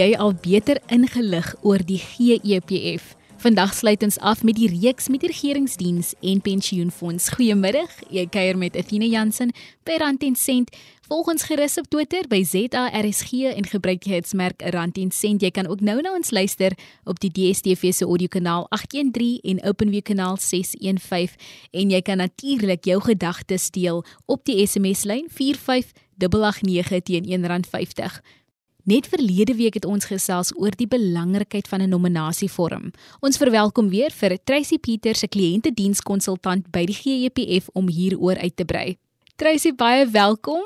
jy al beter ingelig oor die GEPF? Vandag sluit ons af met die reeks met die regeringsdiens en pensioenfonds. Goeiemiddag. Ek kuier met Athena Jansen by Rand en Sent. Volg ons gerus op Twitter by ZARSG en gebruik die hitsmerk Rand en Sent. Jy kan ook nou na ons luister op die DStv se audiokanaal 813 en OpenView kanaal 615 en jy kan natuurlik jou gedagtes deel op die SMS lyn 45889 teen R1.50. Net verlede week het ons gesels oor die belangrikheid van 'n nominasievorm. Ons verwelkom weer vir Tracy Peters, 'n kliëntedienskonsultant by die GEPF om hieroor uit te brei. Tracy, baie welkom.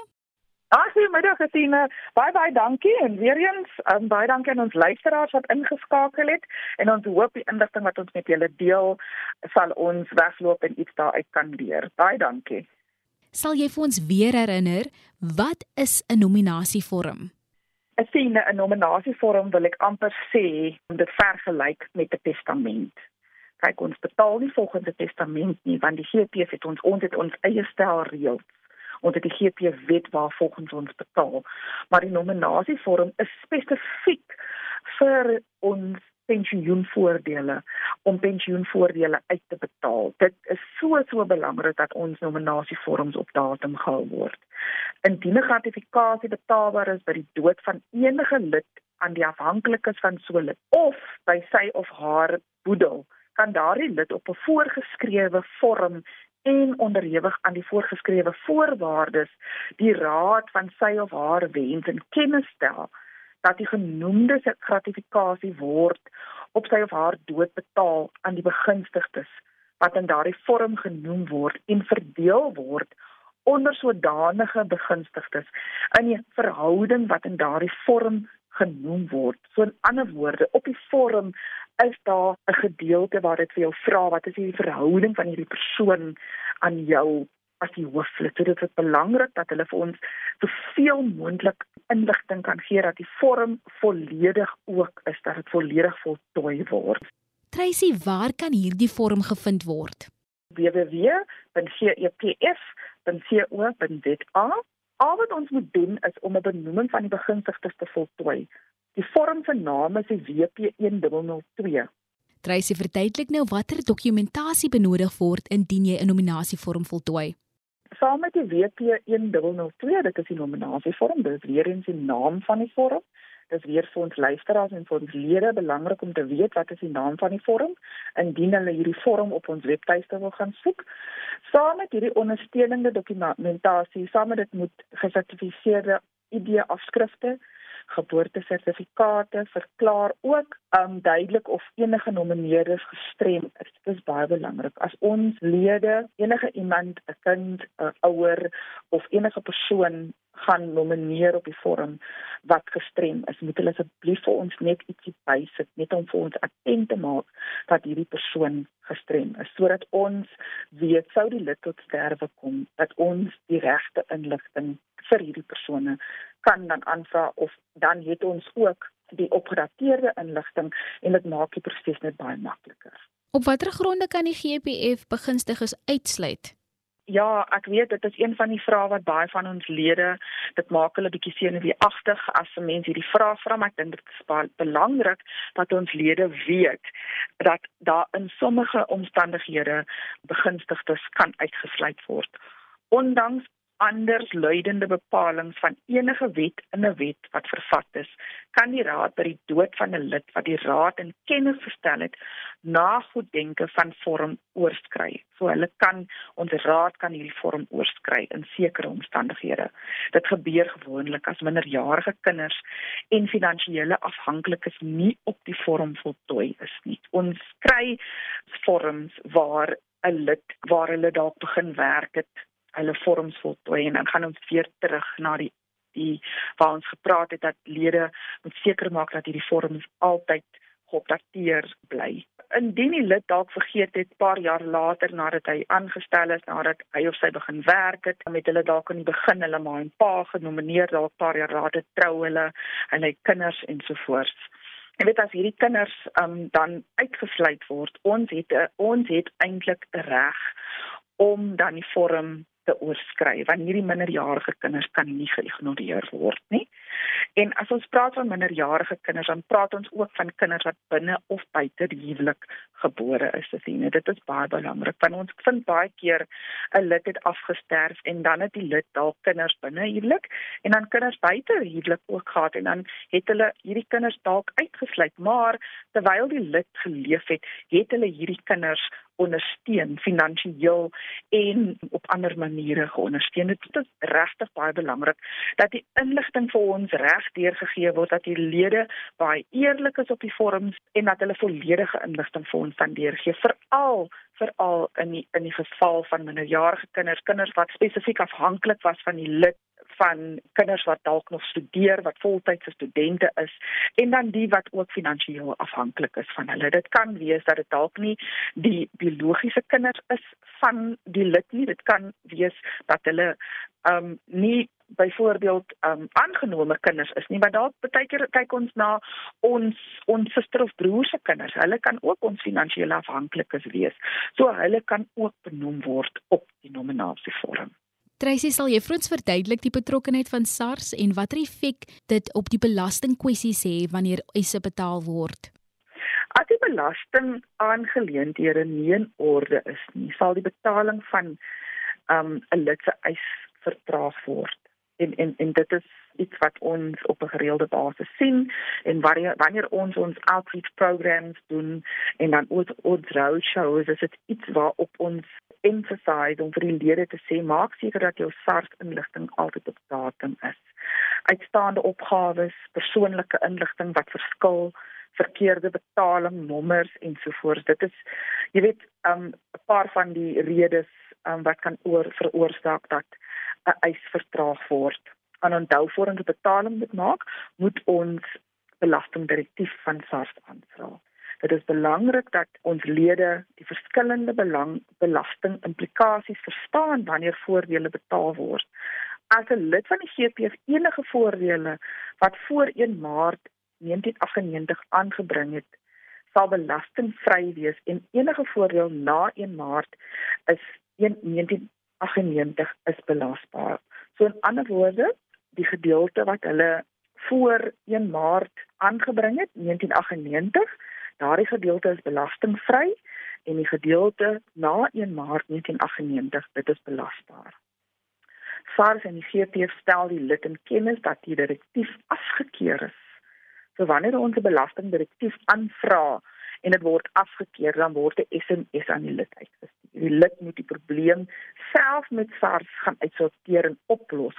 Goeiemiddag Christine. Baie baie dankie en weer eens um, baie dankie aan ons luisteraars wat ingeskakel het en ons hoop die inligting wat ons met julle deel sal ons wegloop en iets daaruit kan leer. Baie dankie. Sal jy vir ons weer herinner wat is 'n nominasievorm? Ek sien 'n nominasievorm wil ek amper sê om dit vergelyk met 'n testament. Kyk ons betaal nie volgens 'n testament nie want die GP het ons ons het ons eie stel reëls onder die GP wet waar volgens ons betaal. Maar die nominasievorm is spesifiek vir ons pensioenvoordele om pensioenvoordele uit te betaal. Dit is so so belangrik dat ons nominasievorms op datum gehou word. Indien 'n gratifikasie betaalbaar is by die dood van enige lid aan die afhanklikes van so 'n lid of by sy of haar boedel, kan daardie lid op 'n voorgeskrewe vorm en onderhewig aan die voorgeskrewe voorwaardes die raad van sy of haar wens in kennis stel dat die genoemde gratifikasie word op sy of haar dood betaal aan die begunstigdes wat in daardie vorm genoem word en verdeel word onder sodanige begunstigdes in die verhouding wat in daardie vorm genoem word. So in ander woorde, op die vorm is daar 'n gedeelte waar dit vir jou vra wat is die verhouding van hierdie persoon aan jou as die hooflid. So dit is belangrik dat hulle vir ons soveel moontlik inligting kan gee dat die vorm volledig ook is dat dit volledig voltooi word. Tracy, waar kan hierdie vorm gevind word? www.gepf.co.za. Al wat ons moet doen is om 'n benoeming van die begunstigdes te voltooi. Die vorm se naam is die WP1002. Tracy verduidelik nou watter dokumentasie benodig word indien jy 'n nominasievorm voltooi saam met die WP1002, dit is die nominasievorm, dit is weer eens die naam van die vorm. Dit is weer vir ons luisteraars en vir ons lede belangrik om te weet wat is die naam van die vorm indien hulle hierdie vorm op ons webtuiste wil gaan soek. Saam met hierdie ondersteunende dokumentasie, saam met dit moet gesertifiseerde ID-afskrifte geboortesertifikate verklaar ook um duidelik of enige nomineerders gestrem is. Dit is baie belangrik. As ons lede, enige iemand, 'n kind, 'n ouer of enige persoon gaan nomineer op die vorm wat gestrem is, moet hulle asseblief vir ons net ietsie bysit net om vir ons attent te maak dat hierdie persoon gestrem is sodat ons weet sou die lid tot sterwe kom dat ons die regte inligting vir hierdie persone kan dan aanvra of dan het ons ook die opgedateerde inligting en dit maak die proses net baie makliker. Op watter gronde kan die GPF begunstigdes uitsluit? Ja, ek weet dit is een van die vrae wat baie van ons lede dit maak hulle bietjie senuweeagtig as 'n mens hierdie vraag vra, maar ek dink dit is baie belangrik dat ons lede weet dat daar in sommige omstandighede begunstigdes kan uitgesluit word. Ondanks anders luidende bepalinge van enige wet in 'n wet wat vervat is, kan die raad by die dood van 'n lid wat die raad in kennis gestel het, na goed denke van vorm oorskry. So hulle kan ons raad kan hierdie vorm oorskry in sekere omstandighede. Dit gebeur gewoonlik as minderjarige kinders en finansiële afhanklikes nie op die vorm voltooi is nie. Ons kry vorms waar 'n lid waar hulle dalk begin werk het hulle vorms voltooi en dan gaan ons weer terug na die die waar ons gepraat het dat lede moet seker maak dat hierdie vorms altyd geopdateer bly. Indien die lid dalk vergeet het paar jaar later nadat hy aangestel is, nadat hy of sy begin werk het, met hulle dalk aan die begin hulle ma en pa genomineer dalk paar jaar later trou hulle en hy kinders ensovoorts. En weet as hierdie kinders um, dan uitgesluit word, ons het ons het eintlik reg om dan die vorm te oorskry want hierdie minderjarige kinders kan nie geïgnoreer word nie. En as ons praat van minderjarige kinders, dan praat ons ook van kinders wat binne of buite die huwelik gebore is. Sien, dit is baie belangrik want ons vind baie keer 'n lid het afgesterf en dan het die lid dalk kinders binne huwelik en dan kinders buite huwelik ook gehad en dan het hulle hierdie kinders dalk uitgesluit, maar terwyl die lid geleef het, het hulle hierdie kinders ondersteun finansiëel en op ander maniere geondersteun. Dit is regtig baie belangrik dat die inligting vir ons reg deurgegee word dat die lede baie eerlik is op die vorms en dat hulle volledige inligting vir ons kan deurgee veral veral in die, in die geval van minderjarige kinders, kinders wat spesifiek afhanklik was van die lid van kinders wat dalk nog studeer, wat voltydse studente is en dan die wat ook finansiëel afhanklik is van hulle. Dit kan wees dat dit dalk nie die biologiese kinders is van die lid nie. Dit kan wees dat hulle ehm um, nie byvoorbeeld ehm um, aangenome kinders is nie, maar dalk baie keer kyk ons na ons ons suster of broer se kinders. Hulle kan ook ons finansiële afhanklikes wees. So hulle kan ook benoem word op die nominasievorm. Tracy sal jy vir ons verduidelik die betrokkeheid van SARS en watter effek dit op die belastingkwessies het wanneer eise betaal word. As die belasting aangeleenthede nie in orde is nie, sal die betaling van um, 'n um, lid se eis vertraag word. En en en dit is iets wat ons op 'n gereelde basis sien en wanneer wanneer ons ons outreach programs doen en dan ook ons roadshows is dit iets waarop ons emphasize om vir die lede te sê maak seker dat jou SARS inligting altyd op datum is. Uitstaande opgawes, persoonlike inligting wat verskil, verkeerde betaling nommers ensovoorts. Dit is jy weet um, 'n um, paar van die redes um, wat kan oor veroorsaak dat 'n eis vertraag word. Aan onthou ons betaling moet maak, moet ons belastingdirektief van SARS aanvra. Dit is belangrik dat ons lede die verskillende belang belasting implikasies verstaan wanneer voordele betaal word. As 'n lid van die GPF enige voordele wat voor 1 Maart 1998 aangebring het, sal belastingvry wees en enige voordeel na 1 Maart is 1998 is belasbaar. So in ander woorde, die gedeelte wat hulle voor 1 Maart aangebring het, 1998 Daardie gedeelte is belastingvry en die gedeelte na 1 Maart 1998, dit is belasbaar. SARS en die GPF stel die lid in kennis dat die direktief afgekeur is. So wanneer ons 'n belastingdirektief aanvra en dit word afgekeur, dan word 'n SMS aan die lid uitgestuur. Die lid moet die probleem self met SARS gaan uitsorteer en oplos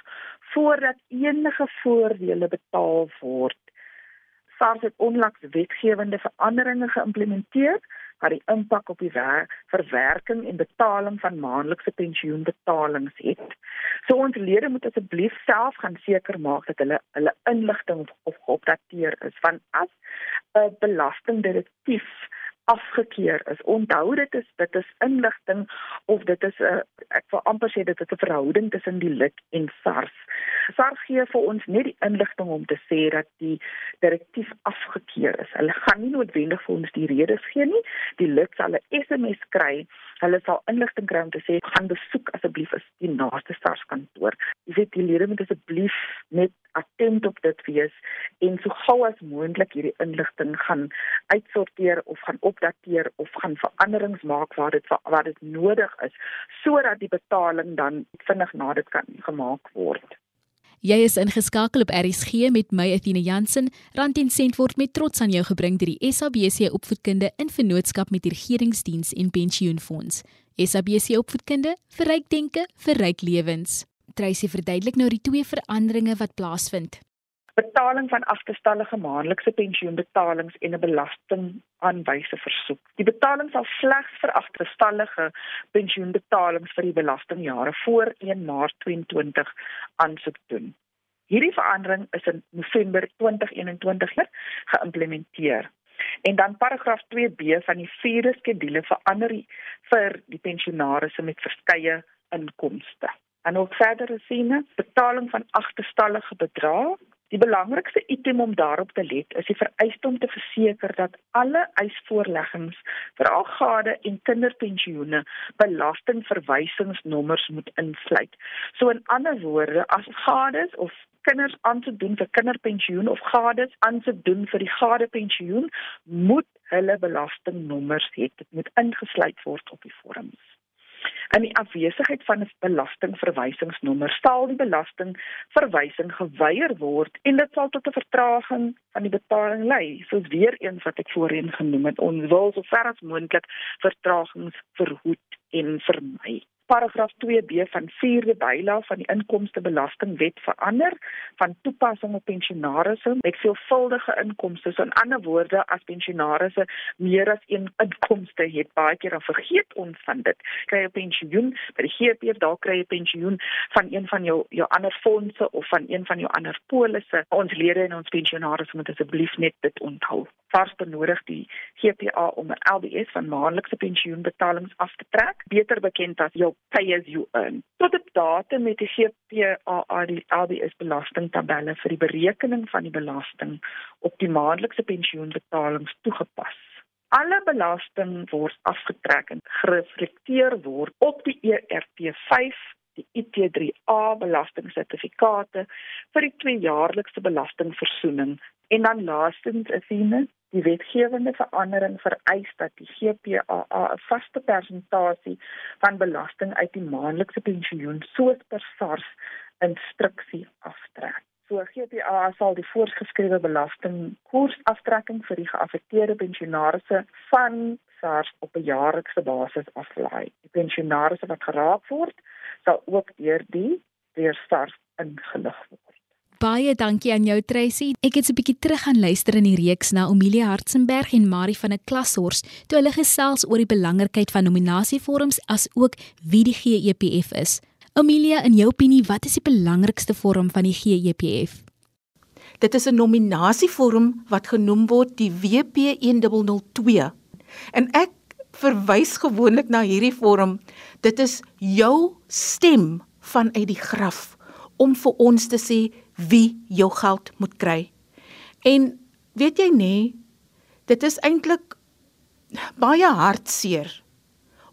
voordat enige voordele betaal word SARS het onlangs wetgewende veranderinge geïmplementeer wat die impak op die verwerking en betaling van maandelikse pensioenbetalings het. So ons lede moet asseblief self gaan seker maak dat hulle hulle inligting op geopdateer is van as 'n belastingdirektief afgekeur is. Onthou dit is dit is inligting of dit is 'n ek wil amper sê dit is 'n verhouding tussen die lid en SARS. SARS gee vir ons net die inligting om te sê dat die direktief afgekeur is. Hulle gaan nie noodwendig vir ons die redes gee nie. Die lid sal 'n SMS kry. Hulle sal inligting kry om te sê gaan besoek asseblief is die naaste SARS kantoor. Jy weet die lede moet asseblief net attent op dit wees en so gou as moontlik hierdie inligting gaan uitsorteer of gaan opdateer of gaan veranderings maak waar dit waar dit nodig is sodat die betaling dan vinnig na dit kan gemaak word. Jy is ingeskakel op RSG met my Athena Jansen. Rand en sent word met trots aan jou gebring deur die SABC Opvoedkunde in vennootskap met die Regeringsdiens en Pensioenfonds. SABC Opvoedkunde vir ryk denke, vir ryk lewens. Tracy verduidelik nou die twee veranderinge wat plaasvind. Betaling van agterstallige maandelikse pensioenbetalings en 'n belastingaanwyse versoek. Die betaling sal slegs vir agterstallige pensioenbetalings vir die belastingjare voor 1 Maart 2022 aansoek doen. Hierdie verandering is in November 2021 geïmplementeer. En dan paragraaf 2B van die 4de skedule verander vir die pensionaars met verskeie inkomste. En ook verdere siene, betaling van agterstallige bedrae. Die belangrikste item om daarop te let is die vereiste om te verseker dat alle eisvoorleggings vir al gade en kinderpensioene belastingverwysingsnommers moet insluit. So in ander woorde, as gades of kinders aan te doen vir kinderpensioen of gades aan te doen vir die gadepensioen, moet hulle belastingnommers hê. Dit moet ingesluit word op die vorms. In die afwesigheid van 'n belastingverwysingsnommer sal die belastingverwysing geweier word en dit sal tot 'n vertraging van die betaling lei. Soos weer eens wat ek voorheen genoem het, ons wil so ver as moontlik vertragings verhoed en vermy paragraaf 2b van 4de byla van die inkomstebelastingwet verander van toepassing op pensionaarsse met veelvuldige inkomste. So in ander woorde, as pensionaarsse meer as een inkomste het, baie keer dan vergeet ons van dit. Kry jy pensioen by die GPF, daar kry jy pensioen van een van jou jou ander fondse of van een van jou ander polisse. Ons lede en ons pensionaarsse moet asseblief net dit onthou. Vars benodig die GPA om 'n LBS van maandelikse pensioenbetalings af te trek, beter bekend as jou pay as you earn. Tot op datum met die GPA die LBS belastingtabelle vir die berekening van die belasting op die maandelikse pensioenbetalings toegepas. Alle belasting word afgetrek en gereflekteer word op die ERP5 die IT3A belastingsertifikate vir die tweejaarlikse belastingversoening en dan laastens is hier Die wetgewende verandering vereis dat die GPAA 'n vaste persentasie van belasting uit die maandelikse pensioen soos per SARS instruksie aftrek. So GPAA sal die voorgeskrewe belastingkoers aftrekking vir die geaffekteerde pensionaarsse van SARS op 'n jaarlikse basis aflaai. Die pensionaarsse wat geraak word, sal ook deur die deur SARS ingelig word. Baie dankie aan jou Tracy. Ek het 'n bietjie terug gaan luister in die reeks na Omilie Hartzenberg en Marie van 'n Klashorst toe hulle gesels oor die belangrikheid van nominasievorms as ook wie die GEPF is. Omilie, in jou opinie, wat is die belangrikste vorm van die GEPF? Dit is 'n nominasievorm wat genoem word die WP1002. En ek verwys gewoonlik na hierdie vorm. Dit is jou stem vanuit die graf om vir ons te sê wie jou geld moet kry. En weet jy nê, dit is eintlik baie hartseer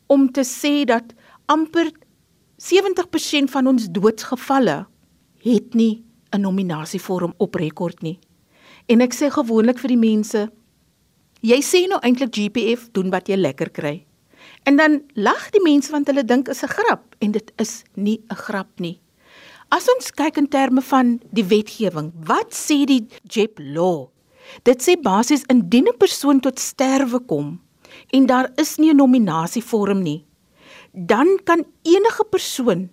om te sê dat amper 70% van ons doodsgevalle het nie 'n nominasievorm op rekord nie. En ek sê gewoonlik vir die mense, jy sê nou eintlik GPF doen wat jy lekker kry. En dan lag die mense want hulle dink is 'n grap en dit is nie 'n grap nie. As ons kyk in terme van die wetgewing, wat sê die JEP law? Dit sê basies indien 'n persoon tot sterwe kom en daar is nie 'n nominasievorm nie, dan kan enige persoon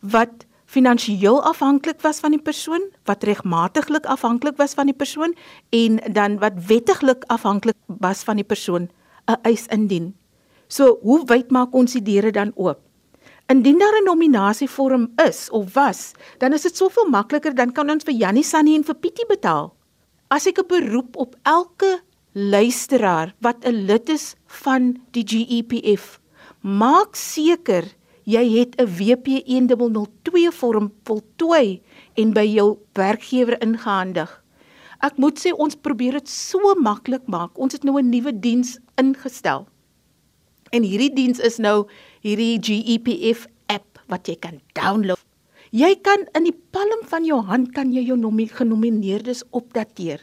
wat finansiëel afhanklik was van die persoon, wat regmatiglik afhanklik was van die persoon en dan wat wettiglik afhanklik was van die persoon 'n eis indien. So, hoe wyd maak ons die deure dan oop? Indien daar 'n nominasievorm is of was, dan is dit soveel makliker dan kan ons vir Jannie Sannie en vir Pietie betaal. As ek 'n beroep op elke luisteraar wat 'n lid is van die GEPF, maak seker jy het 'n WP1002 vorm voltooi en by jou werkgewer ingehandig. Ek moet sê ons probeer dit so maklik maak. Ons het nou 'n nuwe diens ingestel. En hierdie diens is nou hierdie GEPF app wat jy kan download. Jy kan in die palm van jou hand kan jy jou genomineerdes opdateer.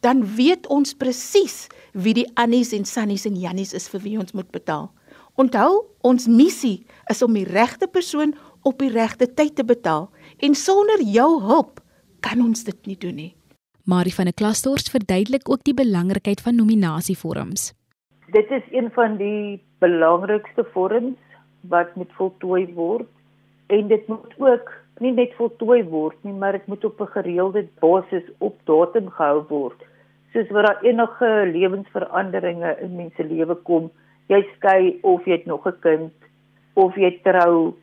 Dan weet ons presies wie die Annies en Sannies en Jannies is vir wie ons moet betaal. Onthou, ons missie is om die regte persoon op die regte tyd te betaal en sonder jou hulp kan ons dit nie doen nie. Marie van der Klastors verduidelik ook die belangrikheid van nominasievorms. Dit is een van die belangrikste vorms wat moet voltooi word en dit moet ook nie net voltooi word nie, maar dit moet op 'n gereelde basis op datum gehou word. Soos wat daar enige lewensveranderinge in mense lewe kom, jy skei of jy het nog 'n kind of jy trou,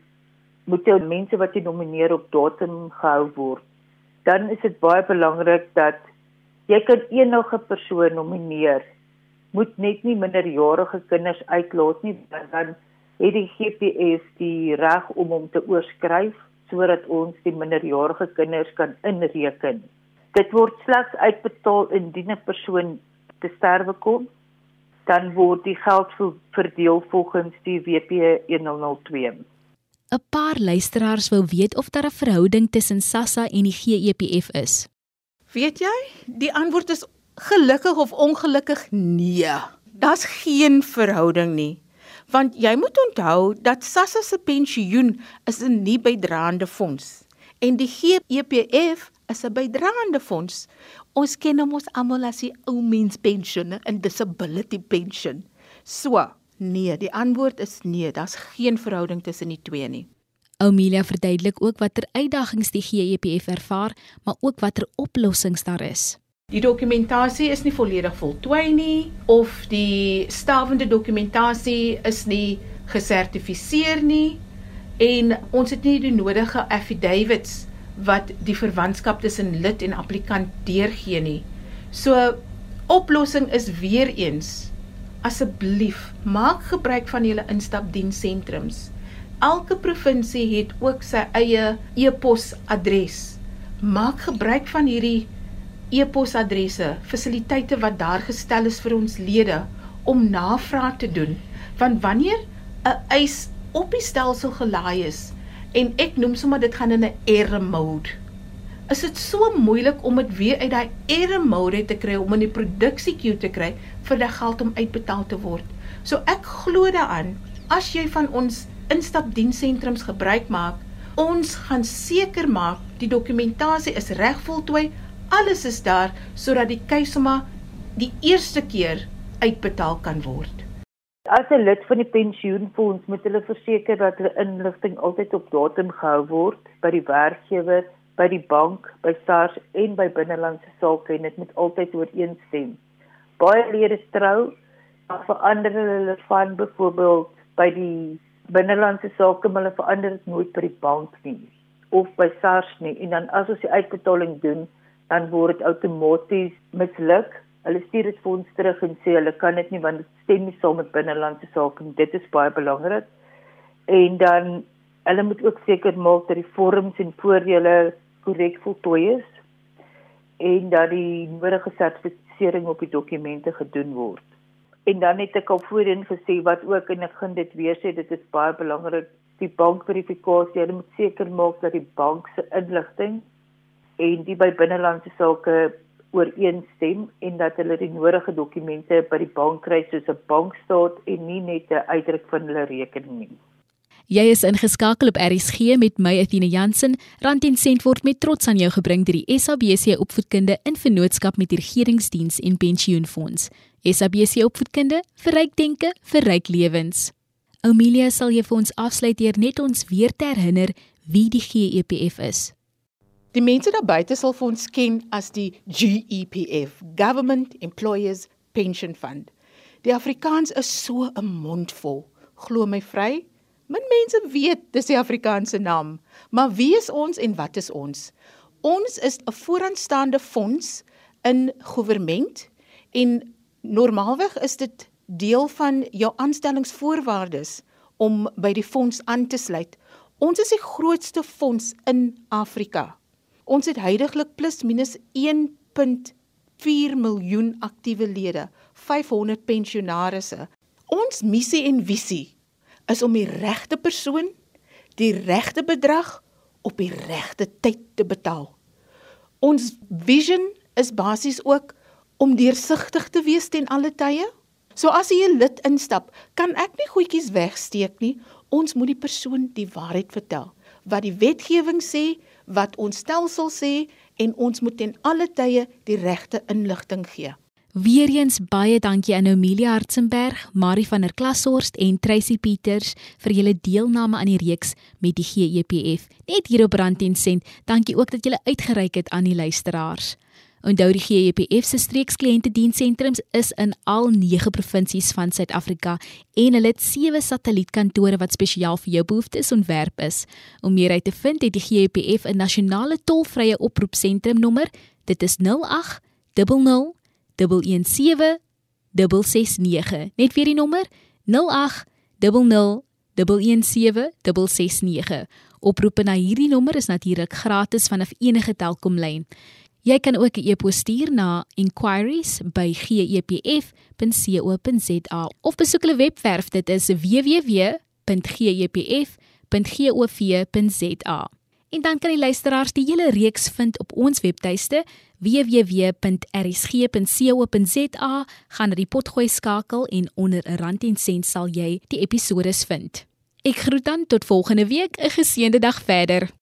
moet jy mense wat jy nomineer op datum gehou word. Dan is dit baie belangrik dat jy kan enige persoon nomineer. Moet net nie minderjarige kinders uitlaat nie, want dan het die GPS die reg om hom te oorskryf sodat ons die minderjarige kinders kan inreken. Dit word slegs uitbetaal indien 'n persoon te sterwe kom, dan word die geld verdeel volgens die WP 1002. 'n paar luisteraars wou weet of daar 'n verhouding tussen SASSA en die GEPF is. Weet jy? Die antwoord is gelukkig of ongelukkig nee. Daar's geen verhouding nie. Want jy moet onthou dat SASSA se pensioen is 'n nie bydraende fonds en die GEPF is 'n bydraende fonds. Ons ken hom ons almal as die ou mens pensioen en disability pension. So, nee, die antwoord is nee, daar's geen verhouding tussen die twee nie. Oumelia verduidelik ook watter uitdagings die GEPF ervaar, maar ook watter oplossings daar is. Die dokumentasie is nie volledig voltooi nie of die stawende dokumentasie is nie gesertifiseer nie en ons het nie die nodige affidavits wat die verwantskap tussen lid en applikant deurgee nie. So oplossing is weer eens asseblief maak gebruik van julle instapdienssentrums. Elke provinsie het ook sy eie e-posadres. Maak gebruik van hierdie e-posadresse, fasiliteite wat daar gestel is vir ons lede om navraag te doen. Want wanneer 'n eis op die stelsel gelaai is en ek noem sommer dit gaan in 'n error mode. Is dit so moeilik om dit weer uit daai error mode te kry om in die produksie queue te kry vir die geld om uitbetaal te word. So ek glo daaraan as jy van ons instapdienssentrums gebruik maak, ons gaan seker maak die dokumentasie is reg voltooi, alles is daar sodat die keisoma die eerste keer uitbetaal kan word. As 'n lid van die pensioenfonds moet hulle verseker dat hulle inligting altyd op datum gehou word by die werkgewer, by die bank, by SARS en by binnelandse sake en dit moet altyd ooreenstem. Baie lede trou, maar verander hulle van byvoorbeeld by die binnelandse sake, maar hulle verander dit nooit by die bank nie of by SARS nie en dan as ons die uitbetaling doen, dan word dit outomaties misluk Hulle stuur dit vir ons terug en sê hulle kan dit nie want dit stem nie saam met binnelandse sake en dit is baie belangrik. En dan hulle moet ook seker maak dat die vorms en voordele korrek voltooi is en dat die nodige sertifisering op die dokumente gedoen word. En dan het ek al voorheen gesê wat ook en ek gaan dit weer sê dit is baie belangrik die bankverifikasie. Hulle moet seker maak dat die bank se inligting en die by binnelandse sake ooreenstem en dat hulle die nodige dokumente by die bank kry soos 'n bankstaat en nie net 'n uitdruk van hulle rekening nie. Jy is ingeskakel op RSG met my Athena Jansen. Rand en sent word met trots aan jou gebring deur die SABC Opvoedkunde in vennootskap met die Regeringsdiens en Pensioenfonds. SABC Opvoedkunde vir ryk denke, vir ryk lewens. Amelia sal jy vir ons afsluit deur net ons weer te herinner wie die GEPF is. Die mense daar buite sal vir ons ken as die GEPF, Government Employees Pension Fund. Die Afrikaans is so 'n mondvol. Glo my vry, min mense weet dis die Afrikaanse naam. Maar wie is ons en wat is ons? Ons is 'n vooraanstaande fonds in regering en normaalweg is dit deel van jou aanstellingsvoorwaardes om by die fonds aan te sluit. Ons is die grootste fonds in Afrika. Ons het heidaglik plus minus 1.4 miljoen aktiewe lede, 500 pensionaarsse. Ons missie en visie is om die regte persoon die regte bedrag op die regte tyd te betaal. Ons vision is basies ook om deursigtig te wees ten alle tye. So as jy 'n lid instap, kan ek nie goedjies wegsteek nie. Ons moet die persoon die waarheid vertel. Wat die wetgewing sê, wat ons stelsel sê en ons moet ten alle tye die regte inligting gee. Weereens baie dankie aan Amelia Hartzenberg, Marie van der Klashorst en Tracy Pieters vir julle deelname aan die reeks met die GEPF. Net hier op Rand en Sent, dankie ook dat julle uitgereik het aan die luisteraars. Onthou die GEPF se streekskliëntedienssentrums is in al 9 provinsies van Suid-Afrika en hulle het 7 satellietkantore wat spesiaal vir jou behoeftes ontwerp is. Om meer uit te vind, het die GEPF 'n nasionale tolvrye oproepsentrum nommer. Dit is 08 00 117 669. Net weer die nommer 08 00 117 Oproepe na hierdie nommer is natuurlik gratis vanaf enige Telkomlyn. Jy kan ook 'n e-pos stuur na inquiries@gepf.co.za of besoek hulle webwerf dit is www.rsg.co.za. En dan kan die luisteraars die hele reeks vind op ons webtuiste www.rsg.co.za. Gaan na die potgooi skakel en onder 'n rand en sent sal jy die episode vind. Ek groet dan tot volgende week, 'n geseënde dag verder.